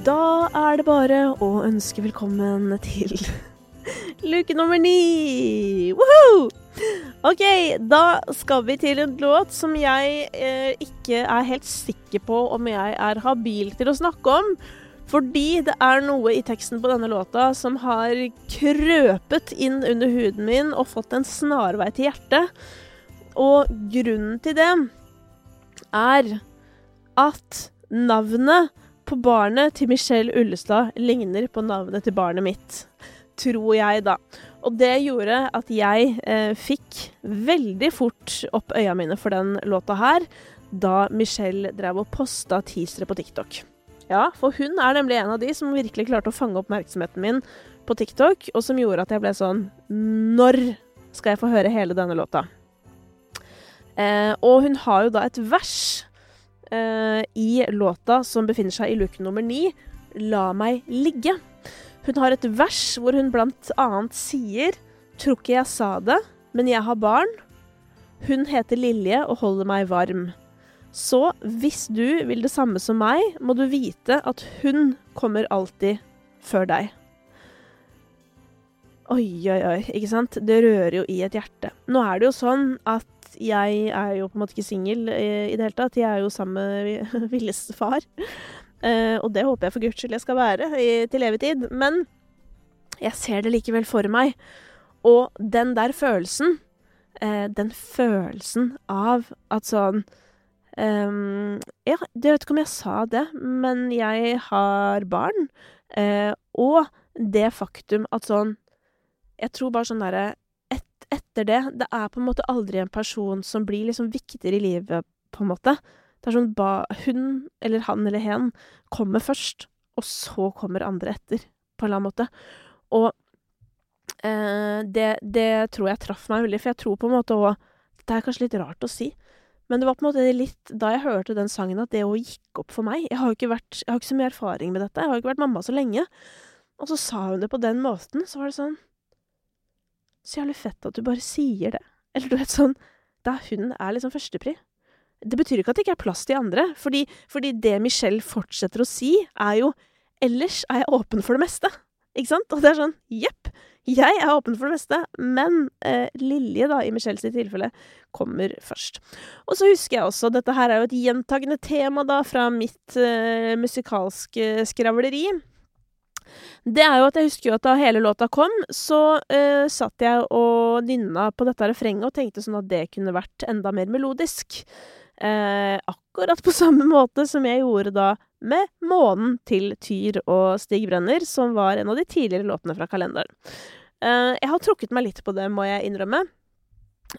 Da er det bare å ønske velkommen til luke nummer ni. Woohoo! OK, da skal vi til en låt som jeg eh, ikke er helt sikker på om jeg er habil til å snakke om. Fordi det er noe i teksten på denne låta som har krøpet inn under huden min og fått en snarvei til hjertet. Og grunnen til det er at navnet på barnet til Michelle Ullestad ligner på navnet til barnet mitt. Tror jeg, da. Og det gjorde at jeg eh, fikk veldig fort opp øya mine for den låta her, da Michelle drev og posta teasere på TikTok. Ja, for hun er nemlig en av de som virkelig klarte å fange oppmerksomheten min på TikTok, og som gjorde at jeg ble sånn Når skal jeg få høre hele denne låta? Eh, og hun har jo da et vers eh, i låta som befinner seg i luke nummer ni, 'La meg ligge'. Hun har et vers hvor hun blant annet sier 'Tror ikke jeg sa det, men jeg har barn'. Hun heter Lilje og holder meg varm. Så hvis du vil det samme som meg, må du vite at hun kommer alltid før deg. Oi, oi, oi, ikke sant? Det rører jo i et hjerte. Nå er det jo sånn at jeg er jo på en måte ikke singel i, i det hele tatt. Jeg er jo sammen med Villes far. Eh, og det håper jeg for guds skyld jeg skal være i, til evig tid. Men jeg ser det likevel for meg. Og den der følelsen, eh, den følelsen av at sånn Um, ja, jeg vet ikke om jeg sa det, men jeg har barn. Uh, og det faktum at sånn Jeg tror bare sånn derre Etter det Det er på en måte aldri en person som blir liksom viktigere i livet, på en måte. Det er sånn ba, Hun, eller han eller hen, kommer først, og så kommer andre etter, på en eller annen måte. Og eh, det, det tror jeg traff meg veldig, for jeg tror på en måte òg Det er kanskje litt rart å si. Men det var på en måte litt da jeg hørte den sangen at det òg gikk opp for meg. Jeg har jo ikke vært Jeg har ikke så mye erfaring med dette. Jeg har jo ikke vært mamma så lenge. Og så sa hun det på den måten. Så var det sånn Så jævlig fett at du bare sier det. Eller du vet sånn Da hun er liksom førstepri. Det betyr ikke at det ikke er plass til andre. Fordi, fordi det Michelle fortsetter å si, er jo Ellers er jeg åpen for det meste. Ikke sant? Og det er sånn Jepp. Jeg er åpen for det meste, men eh, Lilje, da, i Michelles tilfelle, kommer først. Og så husker jeg også, dette her er jo et gjentagende tema da, fra mitt eh, musikalske skravleri. Det er jo at jeg husker jo at da hele låta kom, så uh, satt jeg og nynna på dette refrenget og tenkte sånn at det kunne vært enda mer melodisk. Uh, akkurat på samme måte som jeg gjorde da med 'Månen' til Tyr og Stig Brenner, som var en av de tidligere låtene fra kalenderen. Uh, jeg har trukket meg litt på det, må jeg innrømme.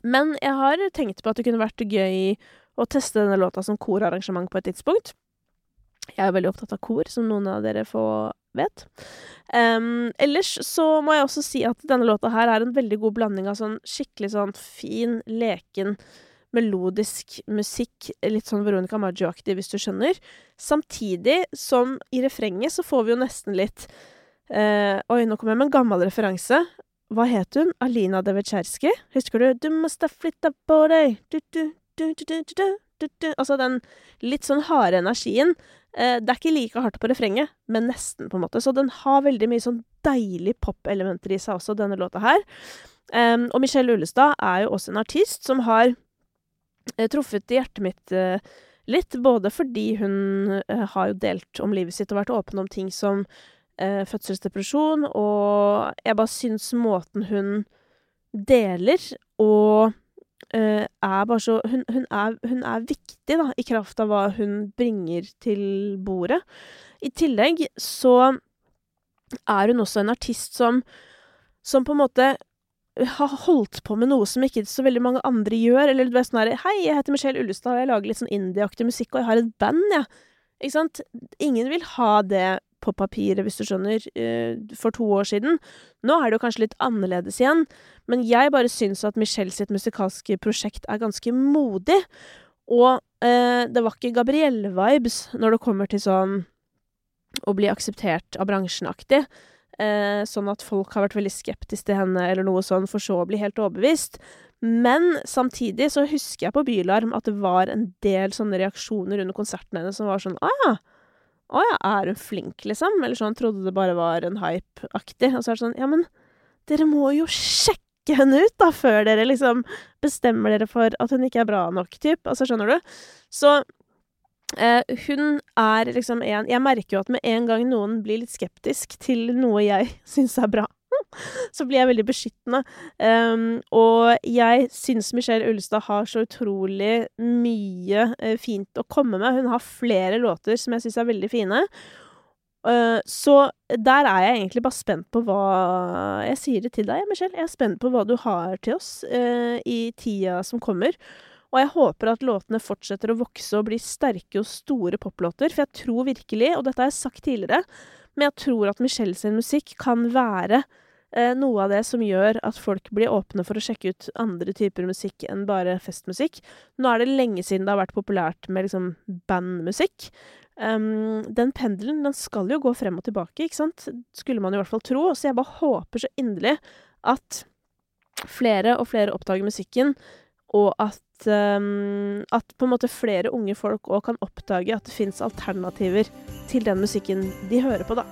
Men jeg har tenkt på at det kunne vært gøy å teste denne låta som korarrangement på et tidspunkt. Jeg er veldig opptatt av kor, som noen av dere få vet. Um, ellers så må jeg også si at denne låta her er en veldig god blanding av sånn skikkelig sånn fin, leken melodisk musikk, litt sånn Veronica Maggio-aktig, hvis du skjønner. Samtidig som i refrenget så får vi jo nesten litt uh, Oi, nå kommer jeg med en gammel referanse. Hva het hun? Alina Devetsjerskij? Husker du? Du måste flytta på deg Du, du, du, du, du, du, Altså den litt sånn harde energien. Eh, det er ikke like hardt på refrenget, men nesten, på en måte. Så den har veldig mye sånn deilig pop-elementer i seg også, denne låta her. Og Michelle Ullestad er jo også en artist som har Eh, truffet hjertet mitt eh, litt, både fordi hun har jo delt om livet sitt og vært åpen om ting som fødselsdepresjon, og jeg bare syns måten hun deler og er bare så hun, hun, er, hun, er, viktig, da, i kraft av hva hun bringer til bordet. I tillegg så er hun også en artist som som på en måte har holdt på med noe som ikke så veldig mange andre gjør. Eller du vet sånn herre Hei, jeg heter Michelle Ullestad, og jeg lager litt sånn indieaktig musikk, og jeg har et band, jeg. Ja. Ikke sant? Ingen vil ha det på papiret, hvis du skjønner, uh, for to år siden. Nå er det jo kanskje litt annerledes igjen, men jeg bare syns at Michelle sitt musikalske prosjekt er ganske modig. Og eh, det var ikke Gabrielle-vibes når det kommer til sånn å bli akseptert av bransjen-aktig. Eh, sånn at folk har vært veldig skeptiske til henne, eller noe sånn, for så å bli helt overbevist. Men samtidig så husker jeg på Bylarm at det var en del sånne reaksjoner under konserten hennes som var sånn ah! Å ja, er hun flink, liksom? Eller sånn, trodde det bare var en hype-aktig. Og så er det sånn, ja, men dere må jo sjekke henne ut, da, før dere liksom bestemmer dere for at hun ikke er bra nok, typ. Altså, skjønner du? Så eh, hun er liksom en Jeg merker jo at med en gang noen blir litt skeptisk til noe jeg syns er bra, så blir jeg veldig beskyttende. Um, og jeg syns Michelle Ullestad har så utrolig mye uh, fint å komme med. Hun har flere låter som jeg syns er veldig fine. Uh, så der er jeg egentlig bare spent på hva Jeg sier det til deg, Michelle. Jeg er spent på hva du har til oss uh, i tida som kommer. Og jeg håper at låtene fortsetter å vokse og bli sterke og store poplåter, for jeg tror virkelig, og dette har jeg sagt tidligere, men jeg tror at Michelle sin musikk kan være noe av det som gjør at folk blir åpne for å sjekke ut andre typer musikk enn bare festmusikk. Nå er det lenge siden det har vært populært med liksom bandmusikk. Um, den pendelen, den skal jo gå frem og tilbake, ikke sant? Skulle man i hvert fall tro. Så jeg bare håper så inderlig at flere og flere oppdager musikken, og at um, At på en måte flere unge folk òg kan oppdage at det fins alternativer til den musikken de hører på, da.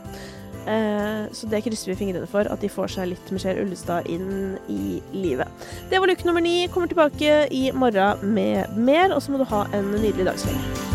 Eh, så det krysser vi fingrene for, at de får seg litt Michelle Ullestad inn i livet. Det var luke nummer ni. Kommer tilbake i morgen med mer, og så må du ha en nydelig dag.